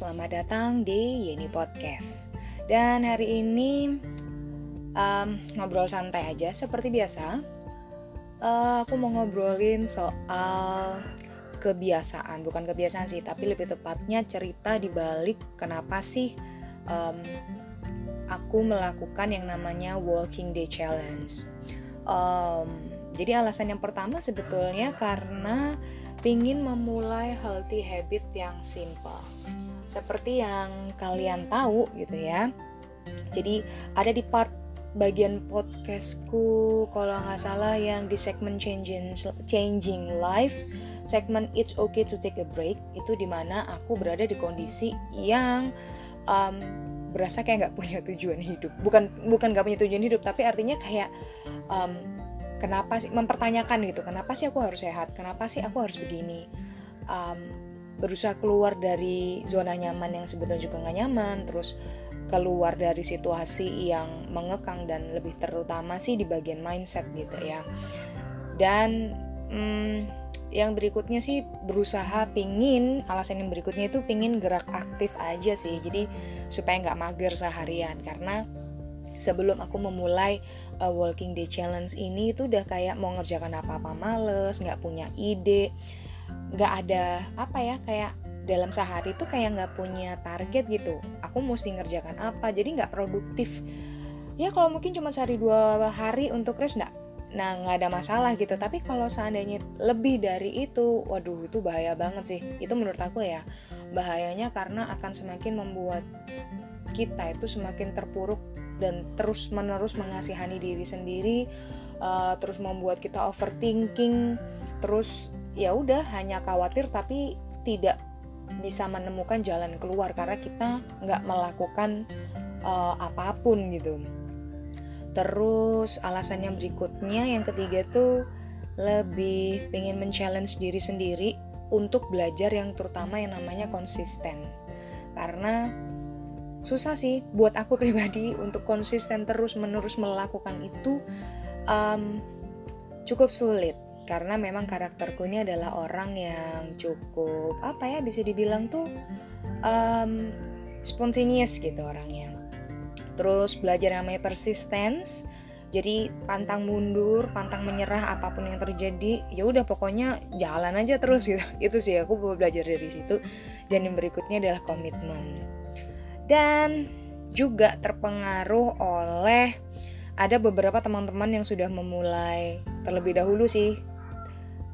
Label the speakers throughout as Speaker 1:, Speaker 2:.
Speaker 1: selamat datang di Yeni Podcast. Dan hari ini um, ngobrol santai aja seperti biasa. Uh, aku mau ngobrolin soal kebiasaan, bukan kebiasaan sih, tapi lebih tepatnya cerita di balik kenapa sih um, aku melakukan yang namanya Walking Day Challenge. Um, jadi alasan yang pertama sebetulnya karena pingin memulai healthy habit yang simple. Seperti yang kalian tahu gitu ya. Jadi ada di part bagian podcastku kalau nggak salah yang di segmen changing changing life segmen it's okay to take a break itu di mana aku berada di kondisi yang um, berasa kayak nggak punya tujuan hidup bukan bukan nggak punya tujuan hidup tapi artinya kayak um, kenapa sih mempertanyakan gitu kenapa sih aku harus sehat kenapa sih aku harus begini um, berusaha keluar dari zona nyaman yang sebetulnya juga nggak nyaman terus keluar dari situasi yang mengekang dan lebih terutama sih di bagian mindset gitu ya. Dan hmm, yang berikutnya sih berusaha pingin alasan yang berikutnya itu pingin gerak aktif aja sih. Jadi supaya nggak mager seharian karena sebelum aku memulai uh, walking day challenge ini itu udah kayak mau ngerjakan apa-apa males nggak punya ide nggak ada apa ya kayak dalam sehari tuh kayak nggak punya target gitu. Aku mesti ngerjakan apa jadi nggak produktif. Ya kalau mungkin cuma sehari dua hari untuk rest nggak nah nggak ada masalah gitu. Tapi kalau seandainya lebih dari itu waduh itu bahaya banget sih. Itu menurut aku ya bahayanya karena akan semakin membuat kita itu semakin terpuruk dan terus menerus mengasihani diri sendiri uh, terus membuat kita overthinking terus ya udah hanya khawatir tapi tidak bisa menemukan jalan keluar karena kita nggak melakukan uh, apa pun gitu. Terus alasan yang berikutnya yang ketiga tuh lebih pengen men-challenge diri sendiri untuk belajar yang terutama yang namanya konsisten. Karena susah sih buat aku pribadi untuk konsisten terus menerus melakukan itu um, cukup sulit karena memang karakterku ini adalah orang yang cukup apa ya bisa dibilang tuh um, spontaneous gitu orangnya terus belajar yang namanya persistence jadi pantang mundur, pantang menyerah apa pun yang terjadi, ya udah pokoknya jalan aja terus gitu. Itu sih aku belajar dari situ. Dan yang berikutnya adalah komitmen dan juga terpengaruh oleh ada beberapa teman-teman yang sudah memulai terlebih dahulu sih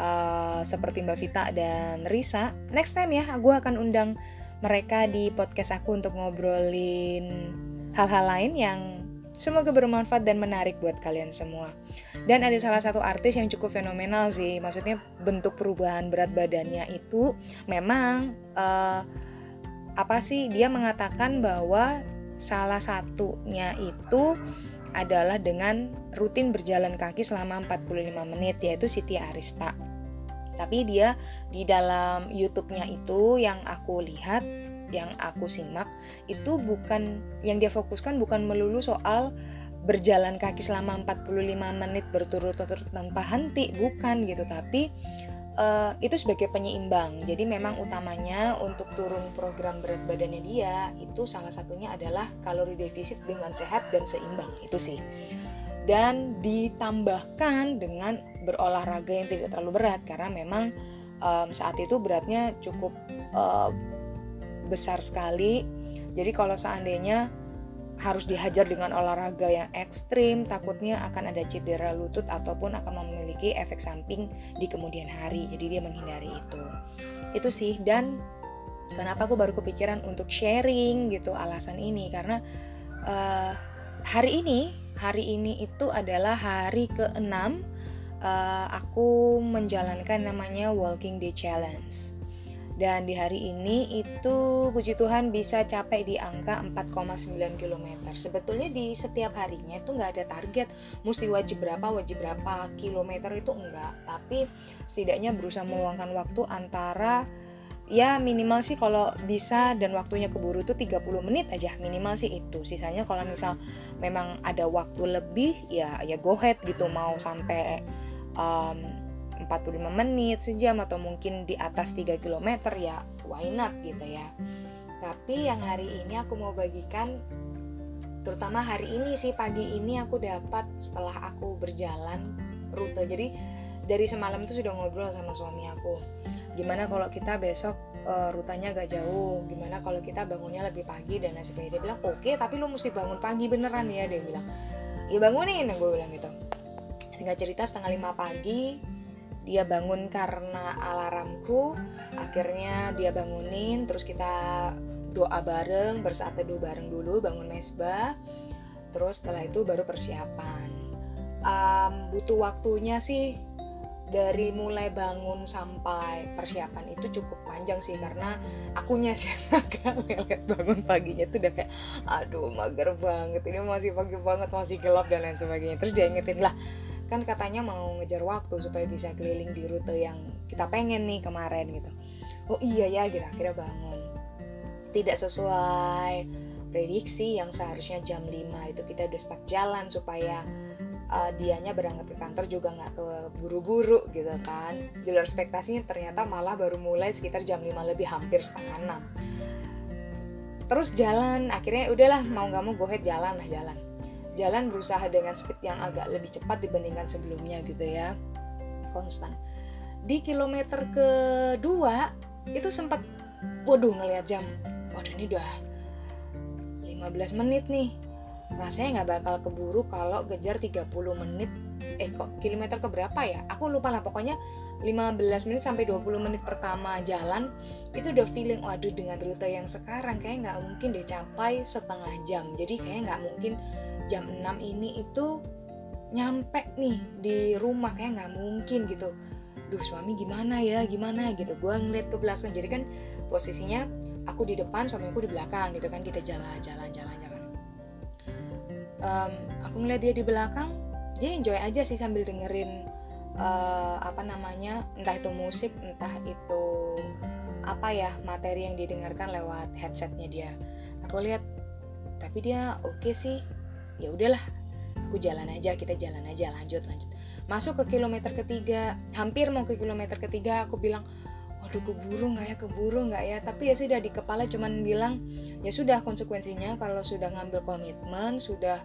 Speaker 1: uh, seperti Mbak Vita dan Risa. Next time ya, gue akan undang mereka di podcast aku untuk ngobrolin hal-hal lain yang semoga bermanfaat dan menarik buat kalian semua. Dan ada salah satu artis yang cukup fenomenal sih, maksudnya bentuk perubahan berat badannya itu memang uh, apa sih dia mengatakan bahwa salah satunya itu adalah dengan rutin berjalan kaki selama 45 menit yaitu Siti Arista. Tapi dia di dalam YouTube-nya itu yang aku lihat, yang aku simak itu bukan yang dia fokuskan bukan melulu soal berjalan kaki selama 45 menit berturut-turut tanpa henti, bukan gitu, tapi uh, itu sebagai penyeimbang. Jadi memang utamanya untuk turun program berat badannya dia itu salah satunya adalah kalori defisit dengan sehat dan seimbang itu sih. Dan ditambahkan dengan berolahraga yang tidak terlalu berat karena memang um, saat itu beratnya cukup uh, besar sekali. Jadi kalau seandainya harus dihajar dengan olahraga yang ekstrim, takutnya akan ada cedera lutut ataupun akan memiliki efek samping di kemudian hari. Jadi dia menghindari itu. Itu sih dan kenapa aku baru kepikiran untuk sharing gitu alasan ini karena uh, hari ini hari ini itu adalah hari ke-6 uh, aku menjalankan namanya Walking Day Challenge dan di hari ini itu puji Tuhan bisa capai di angka 4,9 km. Sebetulnya di setiap harinya itu nggak ada target, mesti wajib berapa, wajib berapa kilometer itu enggak. Tapi setidaknya berusaha meluangkan waktu antara ya minimal sih kalau bisa dan waktunya keburu itu 30 menit aja minimal sih itu. Sisanya kalau misal memang ada waktu lebih ya ya go ahead gitu. Mau sampai um, 45 menit, sejam atau mungkin di atas 3 km ya why not gitu ya. tapi yang hari ini aku mau bagikan terutama hari ini sih pagi ini aku dapat setelah aku berjalan rute. Jadi dari semalam itu sudah ngobrol sama suami aku gimana kalau kita besok uh, rutanya agak jauh? Gimana kalau kita bangunnya lebih pagi dan lain sebagainya? Dia bilang oke okay, tapi lu mesti bangun pagi beneran ya dia bilang. Ya bangunin gue bilang gitu. Tinggal cerita setengah lima pagi dia bangun karena alarmku. Akhirnya dia bangunin terus kita doa bareng bersaat teduh bareng dulu bangun mesbah. Terus setelah itu baru persiapan. Um, butuh waktunya sih dari mulai bangun sampai persiapan itu cukup panjang sih karena akunya sih agak lihat bangun paginya tuh udah kayak aduh mager banget ini masih pagi banget masih gelap dan lain sebagainya. Terus dia ingetin lah kan katanya mau ngejar waktu supaya bisa keliling di rute yang kita pengen nih kemarin gitu. Oh iya ya gitu akhirnya bangun. Tidak sesuai prediksi yang seharusnya jam 5 itu kita udah start jalan supaya uh, dianya berangkat ke kantor juga nggak ke buru-buru gitu kan. Luar ekspektasinya ternyata malah baru mulai sekitar jam 5 lebih hampir setengah 6 terus jalan akhirnya udahlah mau nggak mau gohead jalan lah jalan. Jalan berusaha dengan speed yang agak lebih cepat dibandingkan sebelumnya gitu ya konstan. Di kilometer kedua itu sempat waduh ngelihat jam waduh ini udah 15 menit nih rasanya nggak bakal keburu kalau kejar 30 menit. Eh kok kilometer keberapa ya? Aku lupa lah pokoknya 15 menit sampai 20 menit pertama jalan itu udah feeling waduh dengan rute yang sekarang kayak nggak mungkin deh capai setengah jam. Jadi kayak nggak mungkin jam 6 ini itu nyampe nih di rumah kayak nggak mungkin gitu. Duh suami gimana ya gimana gitu. Gue ngeliat ke belakang jadi kan posisinya aku di depan suamiku di belakang gitu kan kita jalan jalan jalan um, aku ngeliat dia di belakang dia enjoy aja sih sambil dengerin uh, apa namanya entah itu musik entah itu apa ya materi yang didengarkan lewat headsetnya dia. Aku lihat tapi dia oke okay sih. Ya udahlah aku jalan aja kita jalan aja lanjut lanjut. Masuk ke kilometer ketiga hampir mau ke kilometer ketiga aku bilang waduh keburu nggak ya? Keburu nggak ya? Tapi ya sudah di kepala cuman bilang ya sudah konsekuensinya kalau sudah ngambil komitmen sudah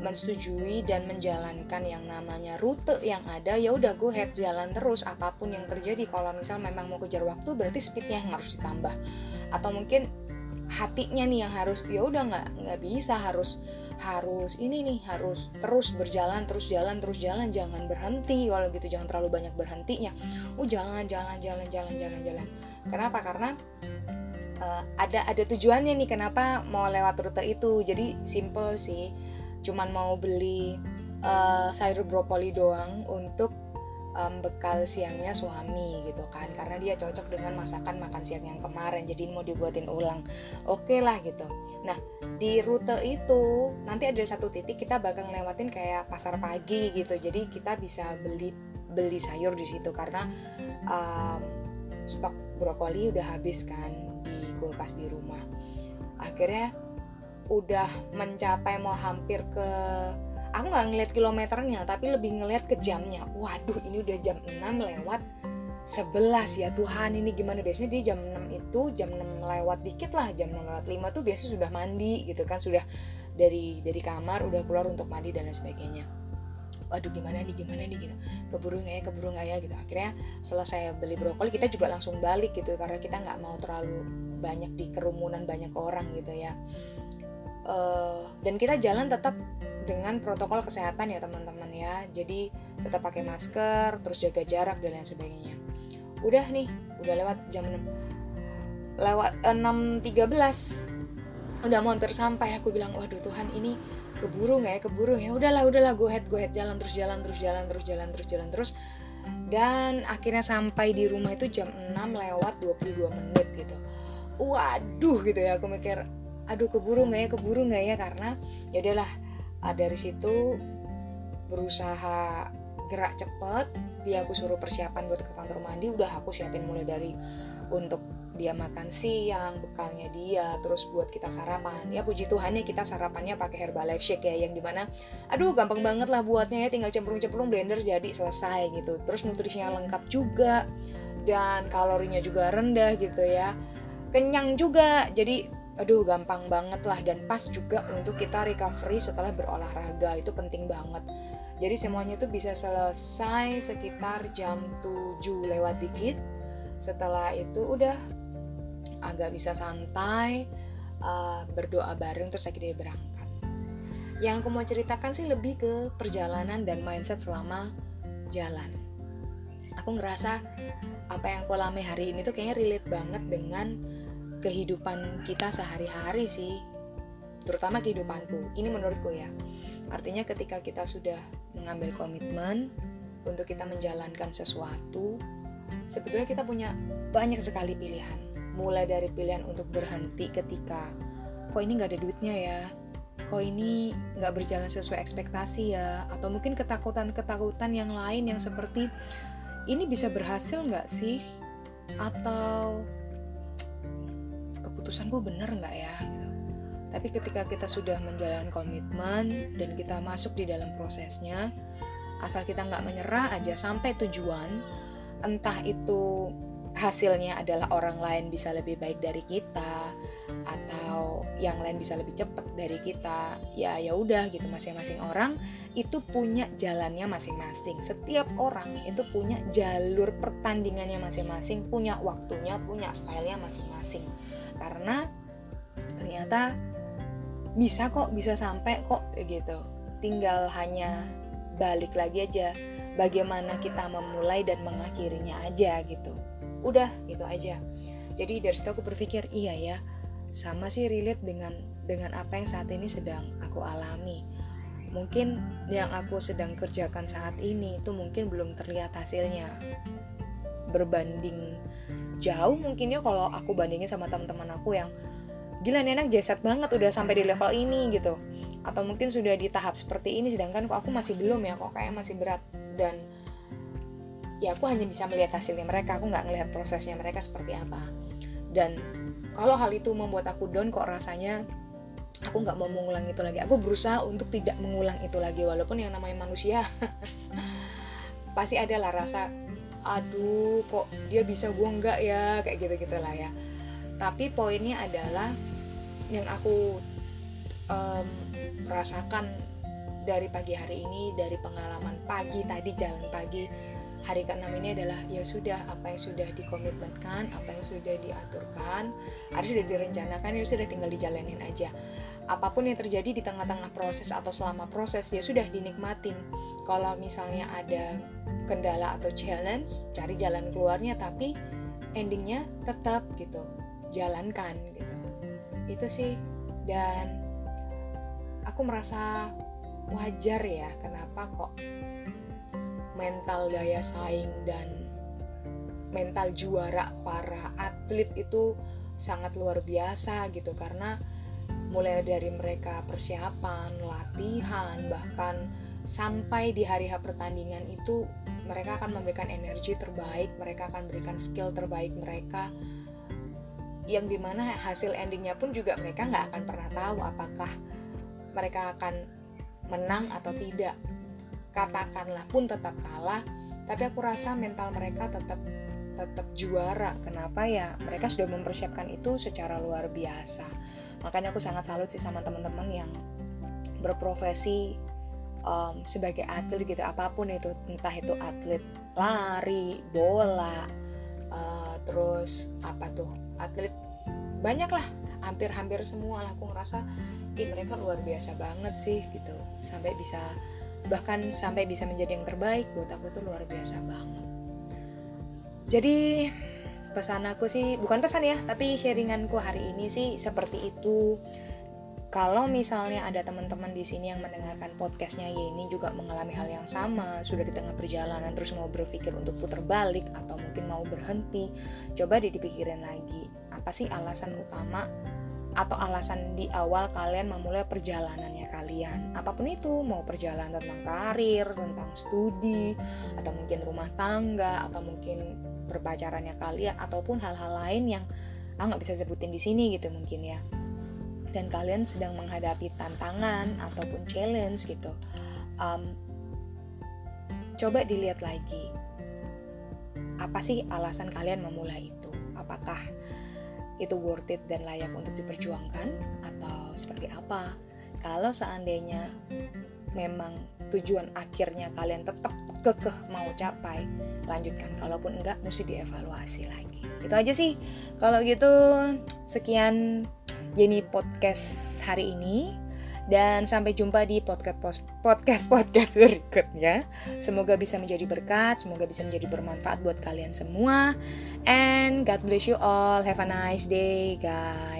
Speaker 1: mensetujui dan menjalankan yang namanya rute yang ada ya udah go head jalan terus. Apa pun yang terjadi kalau misal memang mau kejar waktu berarti speednya yang harus ditambah. Atau mungkin hatinya nih yang harus ya udah nggak nggak bisa harus harus ini nih harus terus berjalan terus jalan terus jalan. Jangan berhenti kalau gitu jangan terlalu banyak berhentinya. Oh jalan jalan jalan jalan jalan jalan. Kenapa? Karena uh, ada ada tujuannya nih kenapa mau lewat rute itu. Jadi simple sih cuman mau beli uh, sayur brokoli doang untuk um, bekal siangnya suami gitu kan. Karena dia cocok dengan masakan makan siang yang kemarin jadi mau dibuatin ulang. Oke okay lah gitu. Nah di rute itu nanti ada satu titik kita bakal ngelewatin kayak pasar pagi gitu. Jadi kita bisa beli beli sayur di situ karena um, stok brokoli udah habis kan di kulkas di rumah. Akhirnya udah mencapai mau hampir ke aku nggak ngeliat kilometernya tapi lebih ngeliat ke jamnya. Waduh ini udah jam 6 lewat 11 ya Tuhan ini gimana? Biasanya dia jam 6 itu jam 6 lewat dikit lah. Jam 6 lewat 5 tuh biasa sudah mandi gitu kan. Sudah dari dari kamar udah keluar untuk mandi dan lain sebagainya. Waduh gimana nih gimana nih gitu. Keburu nggak ya keburu nggak ya gitu. Akhirnya selesai beli brokoli kita juga langsung balik gitu. Karena kita nggak mau terlalu banyak di kerumunan banyak orang gitu ya. Uh, dan kita jalan tetap dengan protokol kesehatan ya teman-teman ya. Jadi tetap pakai masker terus jaga jarak dan lain sebagainya. Udah nih udah lewat jam 6 lewat 6.13 udah mau hampir sampai aku bilang waduh Tuhan ini keburu nggak ya keburu ya. Udahlah udahlah go ahead go ahead jalan terus jalan terus jalan terus jalan terus jalan terus. Dan akhirnya sampai di rumah itu jam 6 lewat 22 menit gitu. Waduh gitu ya aku mikir aduh keburu nggak ya keburu nggak ya? Karena ya udahlah uh, dari situ berusaha gerak cepet. Dia aku suruh persiapan buat ke kantor mandi. Udah aku siapin mulai dari untuk dia makan siang bekalnya dia terus buat kita sarapan. Ya puji Tuhan ya kita sarapannya pakai Herbalife Shake ya yang di mana aduh gampang banget lah buatnya ya. Tinggal cemplung-cemplung blender jadi selesai gitu. Terus nutrisinya lengkap juga dan kalorinya juga rendah gitu ya. Kenyang juga. Jadi aduh gampang banget lah dan pas juga untuk kita recovery setelah berolahraga itu penting banget. Jadi semuanya itu bisa selesai sekitar jam 7 lewat dikit. Setelah itu udah agak bisa santai uh, berdoa bareng terus akhirnya berangkat. Yang aku mau ceritakan sih lebih ke perjalanan dan mindset selama jalan. Aku ngerasa apa yang aku alami hari ini tuh kayaknya relate banget dengan kehidupan kita sehari-hari sih. Terutama kehidupanku. Ini menurutku ya. Artinya ketika kita sudah mengambil komitmen untuk kita menjalankan sesuatu sebetulnya kita punya banyak sekali pilihan. Mulai dari pilihan untuk berhenti ketika kok ini nggak ada duitnya ya? Kok ini nggak berjalan sesuai ekspektasi ya? Atau mungkin ketakutan-ketakutan yang lain yang seperti ini bisa berhasil nggak sih? Atau keputusan gue bener nggak ya gitu. Tapi ketika kita sudah menjalani komitmen dan kita masuk di dalam prosesnya, asal kita nggak menyerah aja sampai tujuan, entah itu hasilnya adalah orang lain bisa lebih baik dari kita atau yang lain bisa lebih cepat dari kita ya ya udah gitu. Masing-masing orang itu punya jalannya masing-masing. Setiap orang itu punya jalur pertandingannya masing-masing punya waktunya punya stylenya masing-masing karena ternyata bisa kok bisa sampai kok gitu. Tinggal hanya balik lagi aja bagaimana kita memulai dan mengakhirinya aja gitu. Udah gitu aja. Jadi dari situ aku berpikir iya ya sama sih relate dengan dengan apa yang saat ini sedang aku alami. Mungkin yang aku sedang kerjakan saat ini itu mungkin belum terlihat hasilnya berbanding jauh mungkin ya kalau aku bandingin sama teman-teman aku yang gila nih enak banget udah sampai di level ini gitu. Atau mungkin sudah di tahap seperti ini sedangkan kok aku masih belum ya kok kayak masih berat. Dan ya aku hanya bisa melihat hasilnya mereka aku nggak ngelihat prosesnya mereka seperti apa. Dan kalau hal itu membuat aku down kok rasanya aku nggak mau mengulang itu lagi. Aku berusaha untuk tidak mengulang itu lagi walaupun yang namanya manusia pasti ada lah rasa aduh kok dia bisa gue enggak ya kayak gitu gitulah ya tapi poinnya adalah yang aku um, rasakan dari pagi hari ini dari pengalaman pagi tadi jalan pagi hari ke-6 ini adalah ya sudah apa yang sudah dikomitmenkan, apa yang sudah diaturkan, ada sudah direncanakan ya sudah tinggal dijalanin aja. Apa pun yang terjadi di tengah-tengah proses atau selama proses ya sudah dinikmatin. Kalau misalnya ada kendala atau challenge cari jalan keluarnya tapi endingnya tetap gitu jalankan gitu. Itu sih dan aku merasa wajar ya kenapa kok mental daya saing dan mental juara para atlet itu sangat luar biasa gitu. Karena mulai dari mereka persiapan, latihan, bahkan sampai di hari H pertandingan itu mereka akan memberikan energi terbaik, mereka akan memberikan skill terbaik mereka. Yang di mana hasil endingnya pun juga mereka nggak akan pernah tahu apakah mereka akan menang atau tidak. Katakanlah pun tetap kalah tapi aku rasa mental mereka tetap tetap juara. Kenapa ya? Mereka sudah mempersiapkan itu secara luar biasa. Makanya aku sangat salut sih sama teman-teman yang berprofesi um, sebagai atlet gitu apa pun itu entah itu atlet lari bola uh, terus apa tuh atlet banyak lah hampir-hampir semua lah aku ngerasa ih mereka luar biasa banget sih gitu. Sampai bisa bahkan sampai bisa menjadi yang terbaik buat aku tuh luar biasa banget. Jadi pesan aku sih bukan pesan ya tapi sharinganku hari ini sih seperti itu kalau misalnya ada teman-teman di sini yang mendengarkan podcastnya ini juga mengalami hal yang sama, sudah di tengah perjalanan terus mau berpikir untuk putar balik atau mungkin mau berhenti, coba dipikirin lagi apa sih alasan utama atau alasan di awal kalian memulai perjalanannya kalian. Apa pun itu, mau perjalanan tentang karir, tentang studi, atau mungkin rumah tangga, atau mungkin berpacarannya kalian, ataupun hal-hal lain yang ah nggak bisa sebutin di sini gitu mungkin ya dan kalian sedang menghadapi tantangan ataupun challenge gitu um, coba dilihat lagi apa sih alasan kalian memulai itu? Apakah itu worth it dan layak untuk diperjuangkan atau seperti apa? Kalau seandainya memang tujuan akhirnya kalian tetap kekeh mau capai lanjutkan. Kalaupun enggak mesti dievaluasi lagi. Itu aja sih. Kalau gitu sekian Jenny podcast hari ini dan sampai jumpa di podcast podcast podcast berikutnya. Semoga bisa menjadi berkat, semoga bisa menjadi bermanfaat buat kalian semua. And God bless you all. Have a nice day, guys.